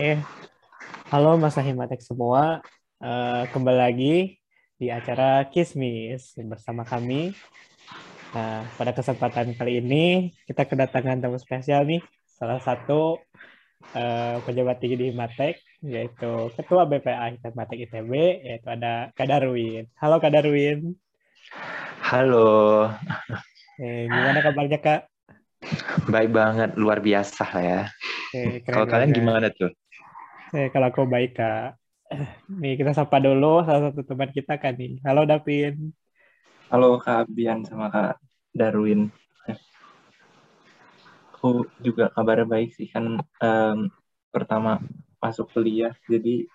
Oke, halo Mas Himatek semua. Uh, kembali lagi di acara Kismis bersama kami. Nah, pada kesempatan kali ini kita kedatangan tamu spesial nih, salah satu uh, pejabat tinggi di Himatek, yaitu Ketua BPA Himatek ITB, yaitu ada Kak Darwin. Halo Kak Darwin. Halo. Eh, gimana kabarnya Kak? Baik banget, luar biasa ya. Eh, kalau kalian gimana tuh? Eh, kalau aku baik, Kak. Nih, kita sapa dulu salah satu teman kita kan nih. Halo, Davin. Halo, Kak Bian sama Kak Darwin. Aku juga kabarnya baik sih, kan um, pertama masuk kuliah, jadi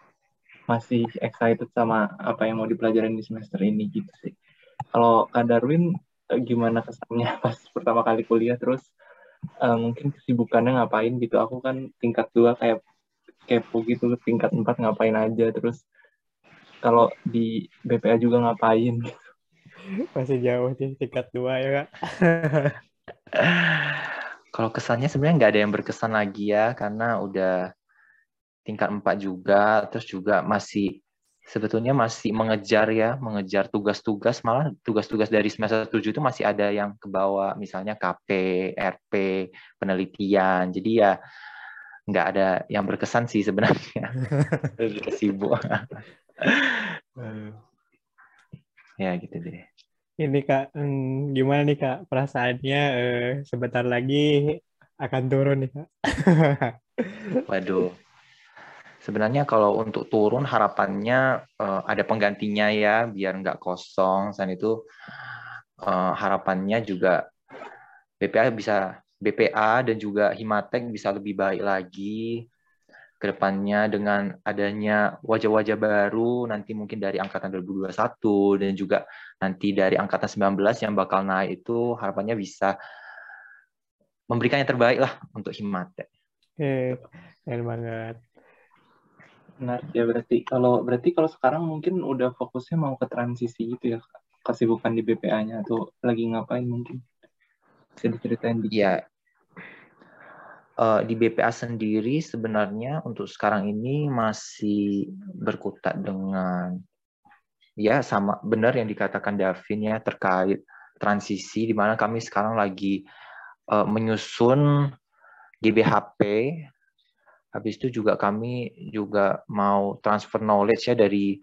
masih excited sama apa yang mau dipelajarin di semester ini gitu sih. Kalau Kak Darwin, eh, gimana kesannya pas pertama kali kuliah, terus uh, mungkin kesibukannya ngapain gitu. Aku kan tingkat dua kayak kepo gitu tingkat 4 ngapain aja terus kalau di BPA juga ngapain. Masih jauh sih tingkat 2 ya kak. kalau kesannya sebenarnya nggak ada yang berkesan lagi ya karena udah tingkat 4 juga terus juga masih sebetulnya masih mengejar ya, mengejar tugas-tugas, malah tugas-tugas dari semester 7 itu masih ada yang ke bawah, misalnya KP, RP, penelitian. Jadi ya nggak ada yang berkesan sih sebenarnya. Lebih sibuk. Ya gitu deh. Ini kak hmm, gimana nih kak perasaannya? Eh, sebentar lagi akan turun nih kak. Waduh. Sebenarnya kalau untuk turun harapannya uh, ada penggantinya ya biar nggak kosong. Dan itu uh, harapannya juga BPA bisa BPA dan juga Himatek bisa lebih baik lagi ke depannya dengan adanya wajah-wajah baru nanti mungkin dari angkatan 2021 dan juga nanti dari angkatan 19 yang bakal naik itu harapannya bisa memberikan yang terbaik lah untuk Himatek. Oke, keren banget. Benar ya berarti kalau berarti kalau sekarang mungkin udah fokusnya mau ke transisi gitu ya kesibukan di BPA-nya atau lagi ngapain mungkin bisa diceritain dikit. Iya, uh, di BPA sendiri sebenarnya untuk sekarang ini masih berkutat dengan ya sama benar yang dikatakan Davin ya terkait transisi di mana kami sekarang lagi uh, menyusun GBHP habis itu juga kami juga mau transfer knowledge ya dari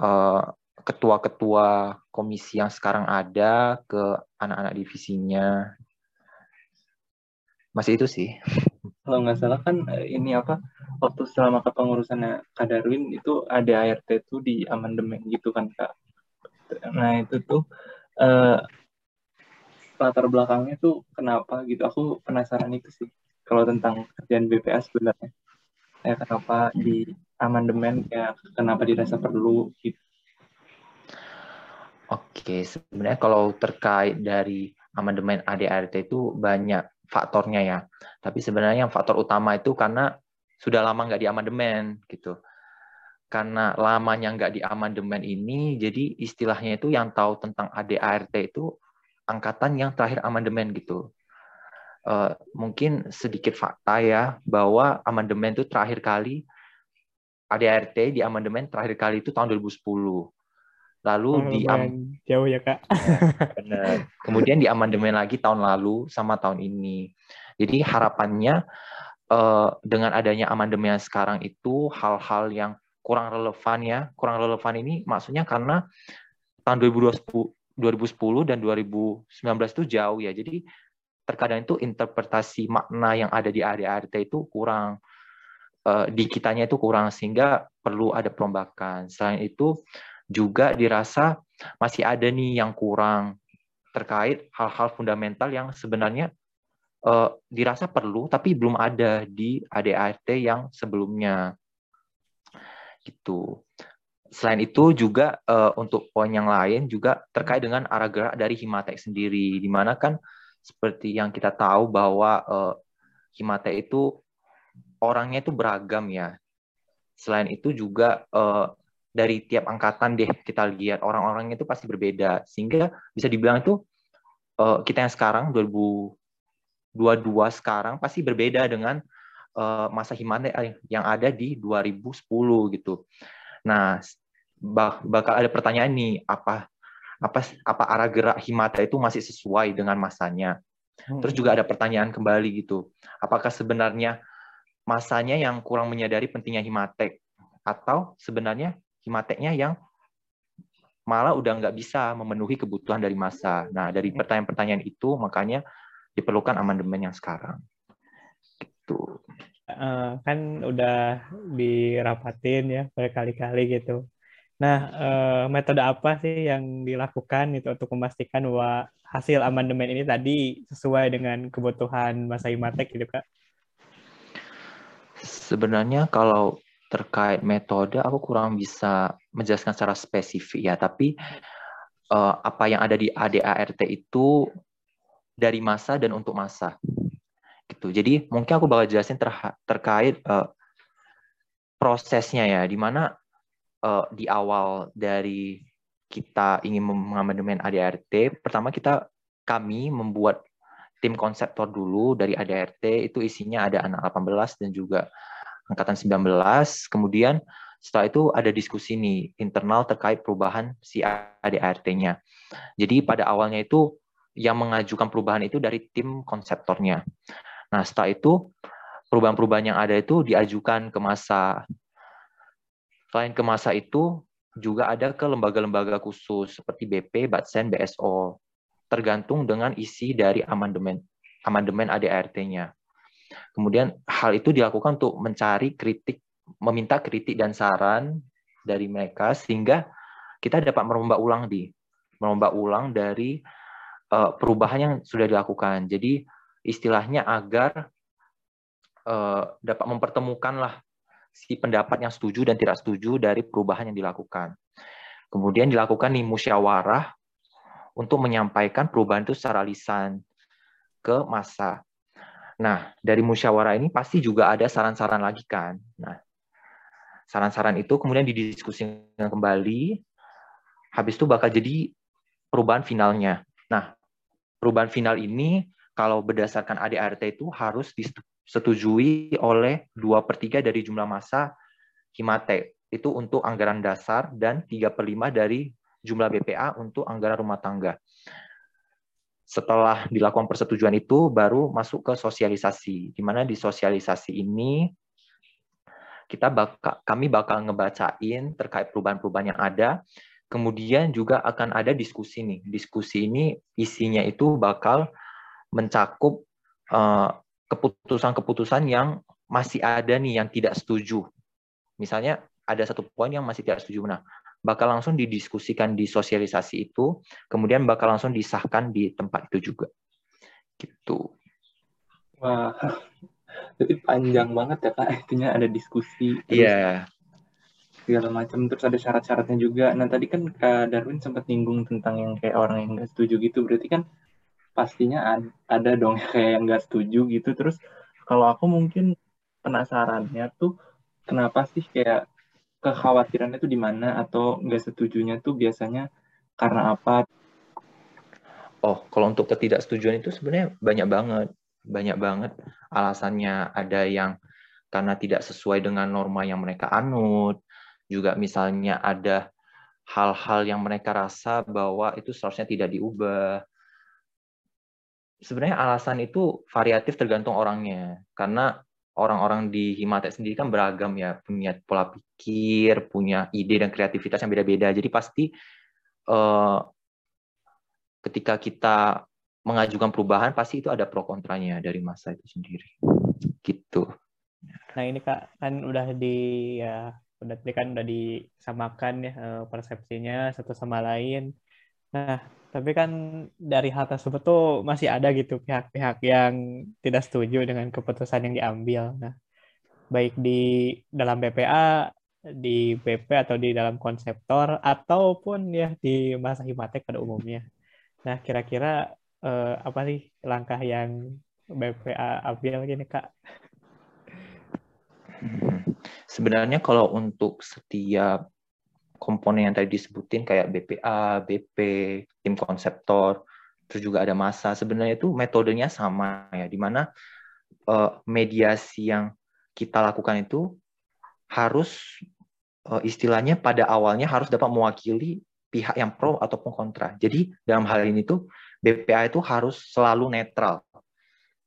eh, ketua-ketua komisi yang sekarang ada ke anak-anak divisinya masih itu sih. Kalau nggak salah kan eh, ini apa waktu selama kepengurusannya Kak Darwin itu ada ART tuh di amandemen gitu kan Kak. Nah itu tuh uh, latar belakangnya tuh kenapa gitu? Aku penasaran itu sih kalau tentang kerjaan BPA sebenarnya. Ya kenapa di amandemen kayak kenapa dirasa perlu gitu. Oke, sebenarnya kalau terkait dari amandemen ADART itu banyak faktornya ya. Tapi sebenarnya yang faktor utama itu karena sudah lama nggak di amandemen gitu. Karena lamanya nggak di amandemen ini, jadi istilahnya itu yang tahu tentang ADART itu angkatan yang terakhir amandemen gitu. Uh, mungkin sedikit fakta ya bahwa amandemen itu terakhir kali ADART di amandemen terakhir kali itu tahun 2010. Lalu oh, di jauh ya kak. Ya, benar. Kemudian di amandemen lagi tahun lalu sama tahun ini. Jadi harapannya uh, dengan adanya amandemen yang sekarang itu hal-hal yang kurang relevan ya, kurang relevan ini maksudnya karena tahun 2010, 2010 dan 2019 itu jauh ya. Jadi terkadang itu interpretasi makna yang ada di ADART itu kurang uh, di kitanya itu kurang sehingga perlu ada perombakan. Selain itu juga dirasa masih ada nih yang kurang terkait hal-hal fundamental yang sebenarnya uh, dirasa perlu tapi belum ada di ADART yang sebelumnya gitu. Selain itu juga uh, untuk poin yang lain juga terkait dengan arah gerak dari Himatek sendiri, di mana kan seperti yang kita tahu bahwa uh, Himatek itu orangnya itu beragam ya. Selain itu juga uh, dari tiap angkatan deh kita lihat orang-orangnya itu pasti berbeda sehingga bisa dibilang itu uh, kita yang sekarang 2022 sekarang pasti berbeda dengan uh, masa Himate yang ada di 2010 gitu. Nah, bak bakal ada pertanyaan nih, apa apa apa arah gerak Himata itu masih sesuai dengan masanya? Hmm. Terus juga ada pertanyaan kembali gitu, apakah sebenarnya masanya yang kurang menyadari pentingnya Himatek atau sebenarnya Himateknya yang malah udah nggak bisa memenuhi kebutuhan dari masa. Nah, dari hmm. pertanyaan-pertanyaan itu makanya diperlukan amandemen yang sekarang. Gitu. Uh, kan udah dirapatin ya berkali-kali gitu. Nah, uh, metode apa sih yang dilakukan itu untuk memastikan bahwa hasil amandemen ini tadi sesuai dengan kebutuhan masa Imatek gitu, Kak? Sebenarnya kalau terkait metode aku kurang bisa menjelaskan secara spesifik ya, tapi uh, apa yang ada di ADART itu dari masa dan untuk masa. Gitu. Jadi mungkin aku bakal jelasin ter terkait uh, prosesnya ya, di mana uh, di awal dari kita ingin mengamandemen ADART, pertama kita kami membuat tim konseptor dulu dari ADART itu isinya ada anak 18 dan juga angkatan 19. Kemudian setelah itu ada diskusi nih internal terkait perubahan si ADART-nya. Jadi pada awalnya itu yang mengajukan perubahan itu dari tim konseptornya. Nah setelah itu perubahan-perubahan yang ada itu diajukan ke masa. Selain ke masa itu juga ada ke lembaga-lembaga khusus seperti BP, Batsen, BSO. Tergantung dengan isi dari amandemen amandemen ADART-nya. Kemudian hal itu dilakukan untuk mencari kritik, meminta kritik dan saran dari mereka sehingga kita dapat merombak ulang di merombak ulang dari uh, perubahan yang sudah dilakukan. Jadi istilahnya agar uh, dapat mempertemukanlah si pendapat yang setuju dan tidak setuju dari perubahan yang dilakukan. Kemudian dilakukan nih musyawarah untuk menyampaikan perubahan itu secara lisan ke masa. Nah, dari musyawarah ini pasti juga ada saran-saran lagi kan. Nah, saran-saran itu kemudian didiskusikan kembali, habis itu bakal jadi perubahan finalnya. Nah, perubahan final ini kalau berdasarkan ADART itu harus disetujui oleh dua per 3 dari jumlah masa Himate. Itu untuk anggaran dasar dan 3 per 5 dari jumlah BPA untuk anggaran rumah tangga setelah dilakukan persetujuan itu baru masuk ke sosialisasi. Di mana di sosialisasi ini kita bakal kami bakal ngebacain terkait perubahan-perubahan yang ada. Kemudian juga akan ada diskusi nih. Diskusi ini isinya itu bakal mencakup eh, keputusan-keputusan yang masih ada nih yang tidak setuju. Misalnya ada satu poin yang masih tidak setuju. Nah bakal langsung didiskusikan di sosialisasi itu, kemudian bakal langsung disahkan di tempat itu juga. Gitu. Wah, jadi panjang banget ya kak, intinya ada diskusi. Iya. Yeah. Segala macam, terus ada syarat-syaratnya juga. Nah tadi kan Kak Darwin sempat nyinggung tentang yang kayak orang yang nggak setuju gitu, berarti kan pastinya ada dong kayak yang nggak setuju gitu. Terus kalau aku mungkin penasarannya tuh kenapa sih kayak kekhawatiran itu di mana atau nggak setujunya tuh biasanya karena apa? Oh, kalau untuk ketidaksetujuan itu sebenarnya banyak banget, banyak banget alasannya. Ada yang karena tidak sesuai dengan norma yang mereka anut, juga misalnya ada hal-hal yang mereka rasa bahwa itu seharusnya tidak diubah. Sebenarnya alasan itu variatif tergantung orangnya, karena orang-orang di Himatek sendiri kan beragam ya, punya pola pikir, punya ide dan kreativitas yang beda-beda. Jadi pasti uh, ketika kita mengajukan perubahan pasti itu ada pro kontranya dari masa itu sendiri. Gitu. Nah ini kak kan udah di ya udah kan udah disamakan ya eh, persepsinya satu sama lain. Nah tapi kan dari hal tersebut tuh masih ada gitu pihak-pihak yang tidak setuju dengan keputusan yang diambil. Nah, baik di dalam BPA, di BP atau di dalam konseptor ataupun ya di masa himatek pada umumnya. Nah, kira-kira eh, apa sih langkah yang BPA ambil gini Kak? Hmm. Sebenarnya kalau untuk setiap komponen yang tadi disebutin kayak BPA, BP, tim konseptor, terus juga ada masa. Sebenarnya itu metodenya sama ya, di mana uh, mediasi yang kita lakukan itu harus uh, istilahnya pada awalnya harus dapat mewakili pihak yang pro ataupun kontra. Jadi dalam hal ini tuh BPA itu harus selalu netral.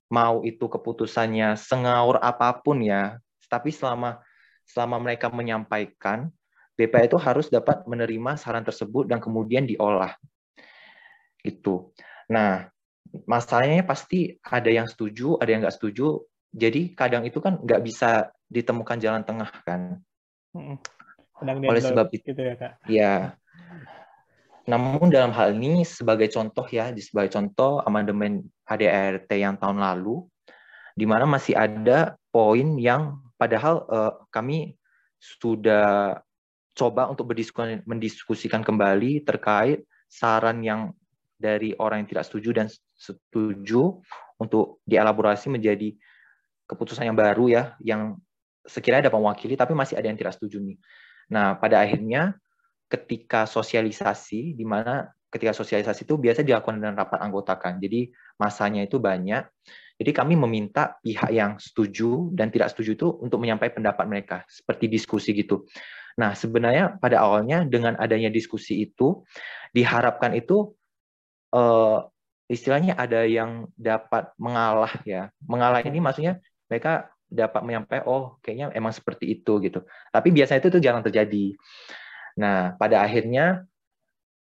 Mau itu keputusannya sengaur apa pun ya, tapi selama selama mereka menyampaikan, BPA itu harus dapat menerima saran tersebut dan kemudian diolah. Itu. Nah, masalahnya pasti ada yang setuju, ada yang nggak setuju. Jadi kadang itu kan nggak bisa ditemukan jalan tengah kan. Kadang Oleh sebab itu, gitu ya kak. Ya. Namun dalam hal ini sebagai contoh ya, sebagai contoh amandemen ADART yang tahun lalu, di mana masih ada poin yang padahal uh, kami sudah coba untuk berdiskusi, mendiskusikan kembali terkait saran yang dari orang yang tidak setuju dan setuju untuk dielaborasi menjadi keputusan yang baru ya, yang sekiranya dapat mewakili, tapi masih ada yang tidak setuju nih. Nah, pada akhirnya ketika sosialisasi, di mana ketika sosialisasi itu biasa dilakukan dengan rapat anggota kan. Jadi masanya itu banyak. Jadi kami meminta pihak yang setuju dan tidak setuju itu untuk menyampaikan pendapat mereka, seperti diskusi gitu. Nah, sebenarnya pada awalnya dengan adanya diskusi itu diharapkan itu uh, istilahnya ada yang dapat mengalah ya. Mengalah ini maksudnya mereka dapat menyampaikan oh kayaknya emang seperti itu gitu. Tapi biasanya itu tuh jarang terjadi. Nah, pada akhirnya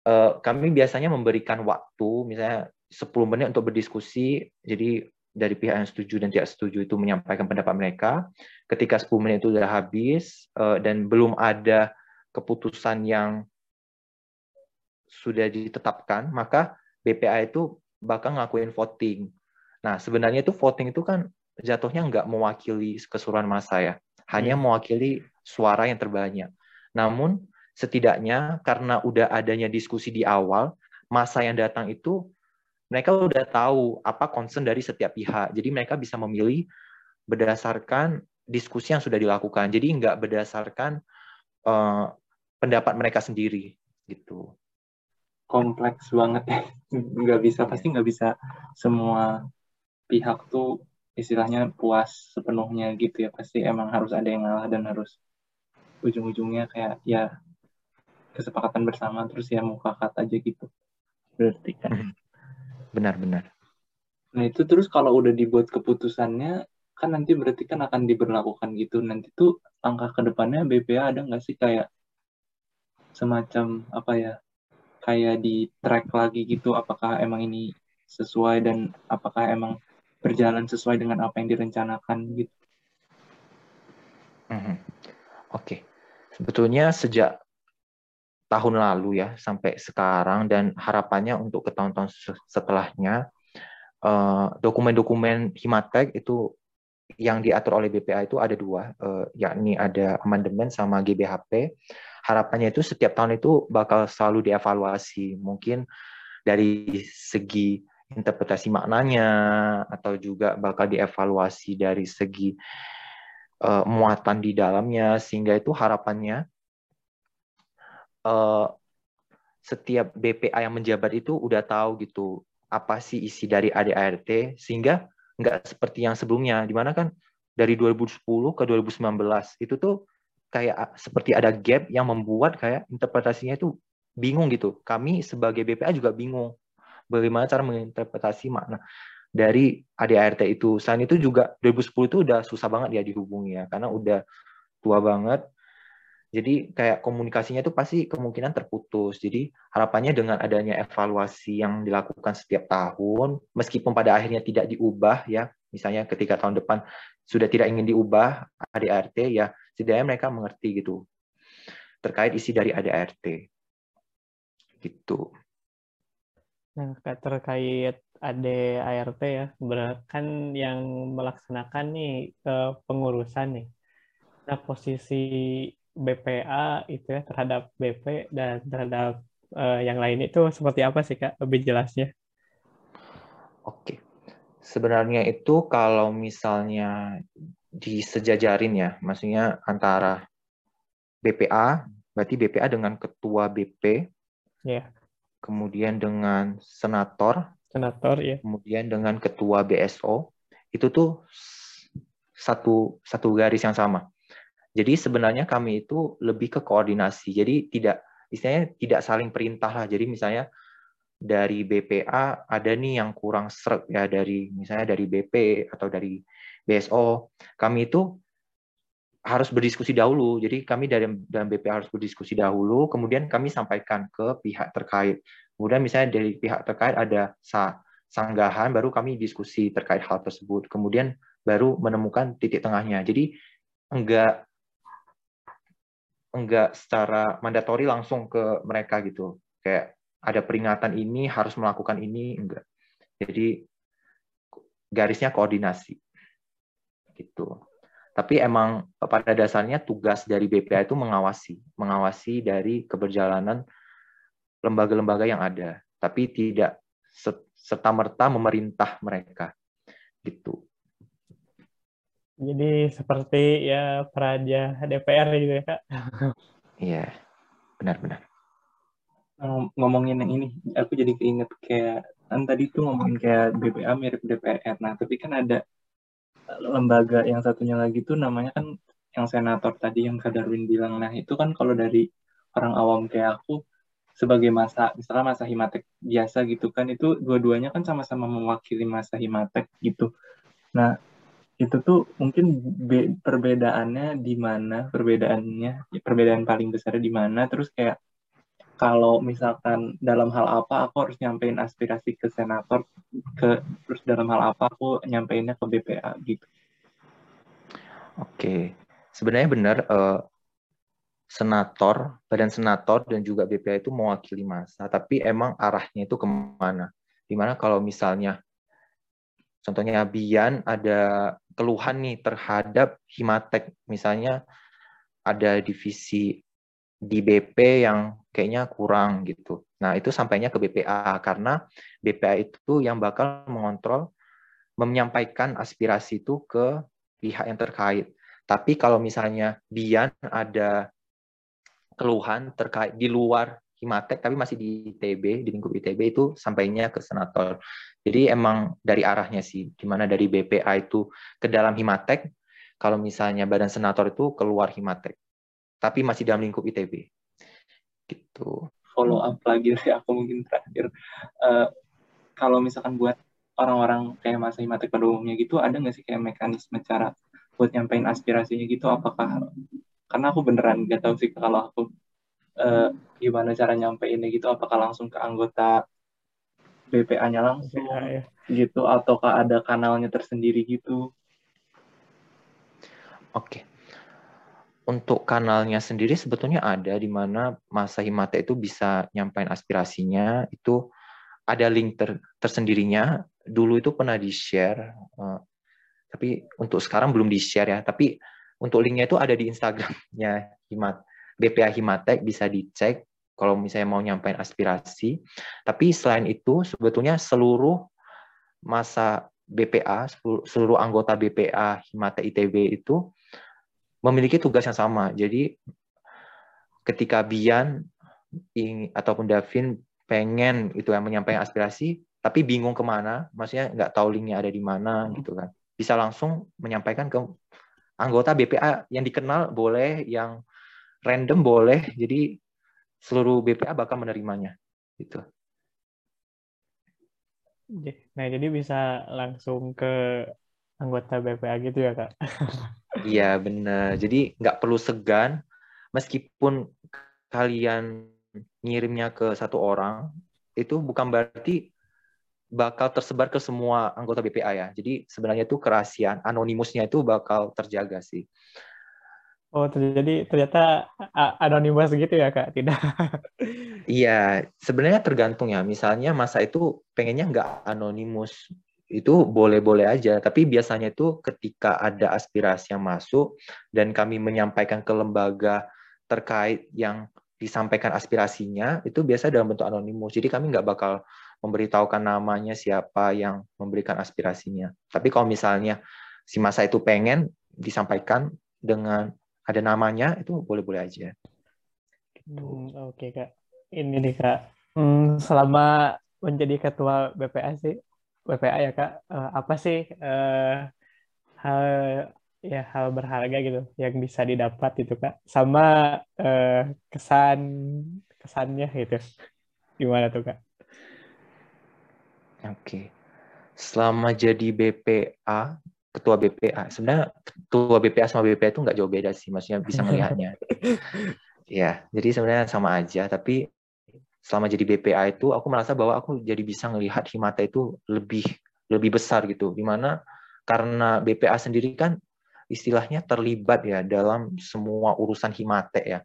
uh, kami biasanya memberikan waktu misalnya 10 menit untuk berdiskusi. Jadi dari pihak yang setuju dan tidak setuju itu menyampaikan pendapat mereka. Ketika 10 menit itu sudah habis uh, dan belum ada keputusan yang sudah ditetapkan, maka BPA itu bakal ngakuin voting. Nah, sebenarnya itu voting itu kan jatuhnya nggak mewakili keseluruhan masa ya, hanya hmm. mewakili suara yang terbanyak. Namun setidaknya karena udah adanya diskusi di awal, masa yang datang itu mereka udah tahu apa concern dari setiap pihak. Jadi mereka bisa memilih berdasarkan diskusi yang sudah dilakukan. Jadi nggak berdasarkan uh, pendapat mereka sendiri gitu kompleks banget ya nggak bisa pasti nggak bisa semua pihak tuh istilahnya puas sepenuhnya gitu ya pasti emang harus ada yang ngalah dan harus ujung-ujungnya kayak ya kesepakatan bersama terus ya mufakat aja gitu berarti kan hmm. Benar-benar nah itu terus kalau udah dibuat keputusannya kan nanti berarti kan akan diberlakukan gitu nanti tuh langkah ke depannya BPA ada nggak sih kayak semacam apa ya kayak di track lagi gitu apakah emang ini sesuai dan apakah emang berjalan sesuai dengan apa yang direncanakan gitu. Mm-hmm. Oke, okay. sebetulnya sejak tahun lalu ya sampai sekarang dan harapannya untuk ke tahun-tahun setelahnya eh, dokumen-dokumen Himatek itu yang diatur oleh BPA itu ada dua, uh, yakni ada amandemen sama GBHP harapannya itu setiap tahun itu bakal selalu dievaluasi. Mungkin dari segi interpretasi maknanya atau juga bakal dievaluasi dari segi uh, muatan di dalamnya sehingga itu harapannya uh, setiap BPA yang menjabat itu udah tahu gitu apa sih isi dari ADART sehingga nggak seperti yang sebelumnya di mana kan dari 2010 ke 2019 itu tuh kayak seperti ada gap yang membuat kayak interpretasinya itu bingung gitu. Kami sebagai BPA juga bingung bagaimana cara menginterpretasi makna dari ADART itu. Selain itu juga 2010 itu udah susah banget ya dihubungi ya karena udah tua banget. Jadi kayak komunikasinya itu pasti kemungkinan terputus. Jadi harapannya dengan adanya evaluasi yang dilakukan setiap tahun, meskipun pada akhirnya tidak diubah ya, misalnya ketika tahun depan sudah tidak ingin diubah ADART ya setidaknya mereka mengerti gitu terkait isi dari ADART gitu. Nah, terkait ADART ya, kan yang melaksanakan nih eh, pengurusan nih. Nah, posisi BPA itu ya terhadap BP dan terhadap uh, yang lain itu seperti apa sih Kak? Lebih jelasnya. Oke. Sebenarnya itu kalau misalnya disejajarin ya, maksudnya antara BPA, berarti BPA dengan ketua BP, ya. kemudian dengan senator, senator ya, kemudian dengan ketua BSO, itu tuh satu satu garis yang sama. Jadi sebenarnya kami itu lebih ke koordinasi. Jadi tidak istilahnya tidak saling perintah lah. Jadi misalnya dari BPA ada nih yang kurang seret ya dari misalnya dari BP atau dari BSO. Kami itu harus berdiskusi dahulu. Jadi kami dari dalam BPA harus berdiskusi dahulu, kemudian kami sampaikan ke pihak terkait. Kemudian misalnya dari pihak terkait ada sanggahan, baru kami diskusi terkait hal tersebut. Kemudian baru menemukan titik tengahnya. Jadi enggak enggak secara mandatori langsung ke mereka gitu. Kayak ada peringatan ini harus melakukan ini enggak. Jadi garisnya koordinasi. Gitu. Tapi emang pada dasarnya tugas dari BPA itu mengawasi, mengawasi dari keberjalanan lembaga-lembaga yang ada, tapi tidak serta merta memerintah mereka. Gitu. Jadi seperti ya peraja DPR gitu ya kak? Iya, benar-benar. Ngomongin yang ini, aku jadi keinget kayak kan tadi tuh ngomongin kayak BPA mirip DPR. Nah, tapi kan ada lembaga yang satunya lagi tuh namanya kan yang senator tadi yang Kak Darwin bilang. Nah, itu kan kalau dari orang awam kayak aku sebagai masa misalnya masa himatek biasa gitu kan itu dua-duanya kan sama-sama mewakili masa himatek gitu. Nah, itu tuh mungkin be perbedaannya di mana perbedaannya perbedaan paling besar di mana terus kayak kalau misalkan dalam hal apa aku harus nyampein aspirasi ke senator ke terus dalam hal apa aku nyampeinnya ke BPA gitu. Oke, sebenarnya benar uh, senator, badan senator dan juga BPA itu mewakili masa, tapi emang arahnya itu ke mana? Di mana kalau misalnya contohnya Bian ada keluhan nih terhadap Himatek misalnya ada divisi di BP yang kayaknya kurang gitu. Nah, itu sampainya ke BPA karena BPA itu yang bakal mengontrol menyampaikan aspirasi itu ke pihak yang terkait. Tapi kalau misalnya Bian ada keluhan terkait di luar Himatek tapi masih di ITB, di lingkup ITB itu sampainya ke senator. Jadi emang dari arahnya sih, di mana dari BPA itu ke dalam Himatek, kalau misalnya badan senator itu keluar Himatek, tapi masih dalam lingkup ITB. Gitu. Follow up lagi sih aku mungkin terakhir. Uh, kalau misalkan buat orang-orang kayak masa Himatek pada umumnya gitu, ada nggak sih kayak mekanisme cara buat nyampein aspirasinya gitu? Apakah karena aku beneran nggak tahu sih kalau aku uh, gimana cara nyampeinnya gitu? Apakah langsung ke anggota BPA-nya langsung BPA, ya. gitu? Ataukah ada kanalnya tersendiri gitu? Oke. Untuk kanalnya sendiri sebetulnya ada di mana masa himata itu bisa nyampain aspirasinya. Itu ada link ter, tersendirinya. Dulu itu pernah di share uh, tapi untuk sekarang belum di share ya. Tapi untuk linknya itu ada di Instagramnya Himat BPA Himatek bisa dicek kalau misalnya mau nyampaikan aspirasi. Tapi selain itu sebetulnya seluruh masa BPA, seluruh anggota BPA Himatek ITB itu memiliki tugas yang sama. Jadi ketika Bian ataupun Davin pengen itu yang menyampaikan aspirasi, tapi bingung ke mana, maksudnya nggak tahu linknya ada di mana gitu kan, bisa langsung menyampaikan ke anggota BPA yang dikenal boleh, yang random boleh, jadi seluruh BPA bakal menerimanya. Gitu. Nah, jadi bisa langsung ke anggota BPA gitu ya, Kak? Iya, benar. Jadi nggak perlu segan, meskipun kalian ngirimnya ke satu orang, itu bukan berarti bakal tersebar ke semua anggota BPA ya. Jadi sebenarnya itu kerahasiaan, anonimusnya itu bakal terjaga sih. Oh, jadi ternyata anonimus gitu ya, Kak? Tidak. Iya, sebenarnya tergantung ya. Misalnya masa itu pengennya nggak anonimus, itu boleh-boleh aja. Tapi biasanya itu ketika ada aspirasi yang masuk dan kami menyampaikan ke lembaga terkait yang disampaikan aspirasinya, itu biasa dalam bentuk anonimus. Jadi kami nggak bakal memberitahukan namanya siapa yang memberikan aspirasinya. Tapi kalau misalnya si masa itu pengen disampaikan dengan ada namanya itu boleh-boleh aja. Hmm, Oke okay, kak, ini nih kak. Hmm, selama menjadi ketua BPA sih, BPA ya kak, uh, apa sih uh, hal ya hal berharga gitu yang bisa didapat itu kak sama uh, kesan kesannya gitu gimana tuh kak? Oke, selama jadi BPA ketua BPA sebenarnya ketua BPA sama BPA itu nggak jauh beda sih maksudnya bisa melihatnya ya jadi sebenarnya sama aja tapi selama jadi BPA itu aku merasa bahwa aku jadi bisa melihat Himata itu lebih lebih besar gitu di mana karena BPA sendiri kan istilahnya terlibat ya dalam semua urusan himate ya.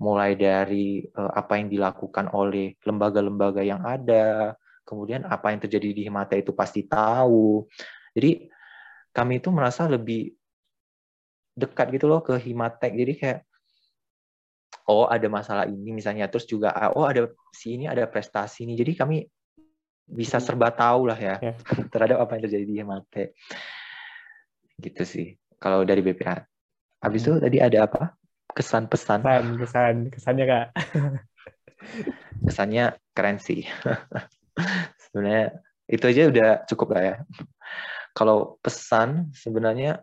Mulai dari uh, apa yang dilakukan oleh lembaga-lembaga yang ada, kemudian apa yang terjadi di himate itu pasti tahu. Jadi kami itu merasa lebih dekat gitu loh ke himatek. Jadi kayak oh ada masalah ini misalnya terus juga ah, oh ada si ini ada prestasi ini. Jadi kami bisa serba tahu lah ya, ya. terhadap apa yang terjadi di Himate. Gitu sih kalau dari BPA. Habis hmm. itu tadi ada apa? Kesan pesan. Kesan, kesan, kesannya kak. kesannya keren sih. sebenarnya itu aja udah cukup lah ya. Kalau pesan sebenarnya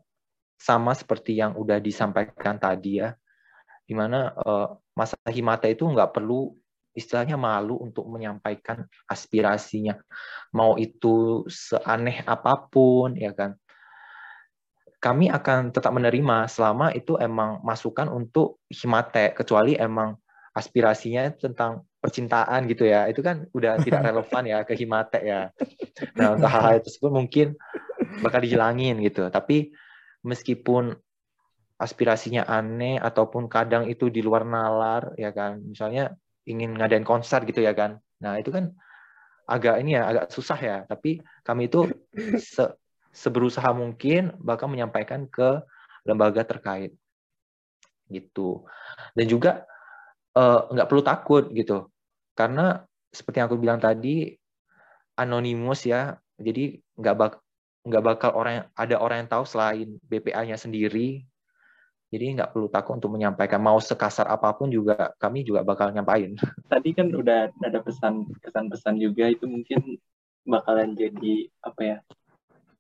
sama seperti yang udah disampaikan tadi ya, di mana uh, masa himata itu nggak perlu istilahnya malu untuk menyampaikan aspirasinya, mau itu seaneh apa pun ya kan, kami akan tetap menerima selama itu emang masukan untuk himate kecuali emang aspirasinya tentang percintaan gitu ya. Itu kan udah tidak relevan ya ke himate ya. Nah untuk hal-hal tersebut mungkin bakal dihilangin gitu. Tapi meskipun aspirasinya aneh ataupun kadang itu di luar nalar ya kan misalnya ingin ngadain konser gitu ya kan. Nah itu kan agak ini ya agak susah ya. Tapi kami itu se seberusaha mungkin bahkan menyampaikan ke lembaga terkait gitu. Dan juga uh, nggak perlu takut gitu. Karena seperti yang aku bilang tadi anonimus ya. Jadi nggak bak nggak bakal orang ada orang yang tahu selain BPA-nya sendiri jadi nggak perlu takut untuk menyampaikan mau sekasar apa pun juga kami juga bakal nyampain tadi kan udah ada pesan kesan pesan juga itu mungkin bakalan jadi apa ya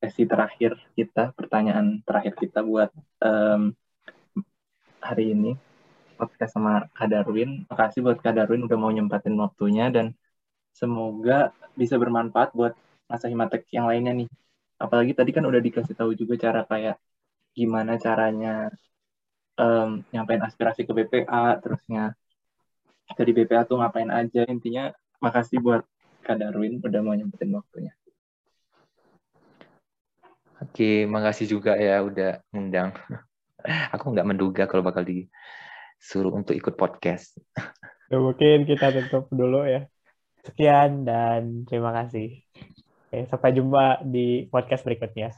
sesi terakhir kita, pertanyaan terakhir kita buat um, hari ini podcast sama Kak Darwin. Makasih buat Kak Darwin udah mau nyempatin waktunya dan semoga bisa bermanfaat buat masa himatek yang lainnya nih. Apalagi tadi kan udah dikasih tahu juga cara kayak gimana caranya um, nyampein aspirasi ke BPA, terusnya dari BPA tuh ngapain aja. Intinya makasih buat Kak Darwin udah mau nyempetin waktunya. Oke, makasih juga ya udah ngundang. Aku nggak menduga kalau bakal disuruh untuk ikut podcast. Ya, mungkin kita tutup dulu ya. Sekian dan terima kasih. Oke, sampai jumpa di podcast berikutnya.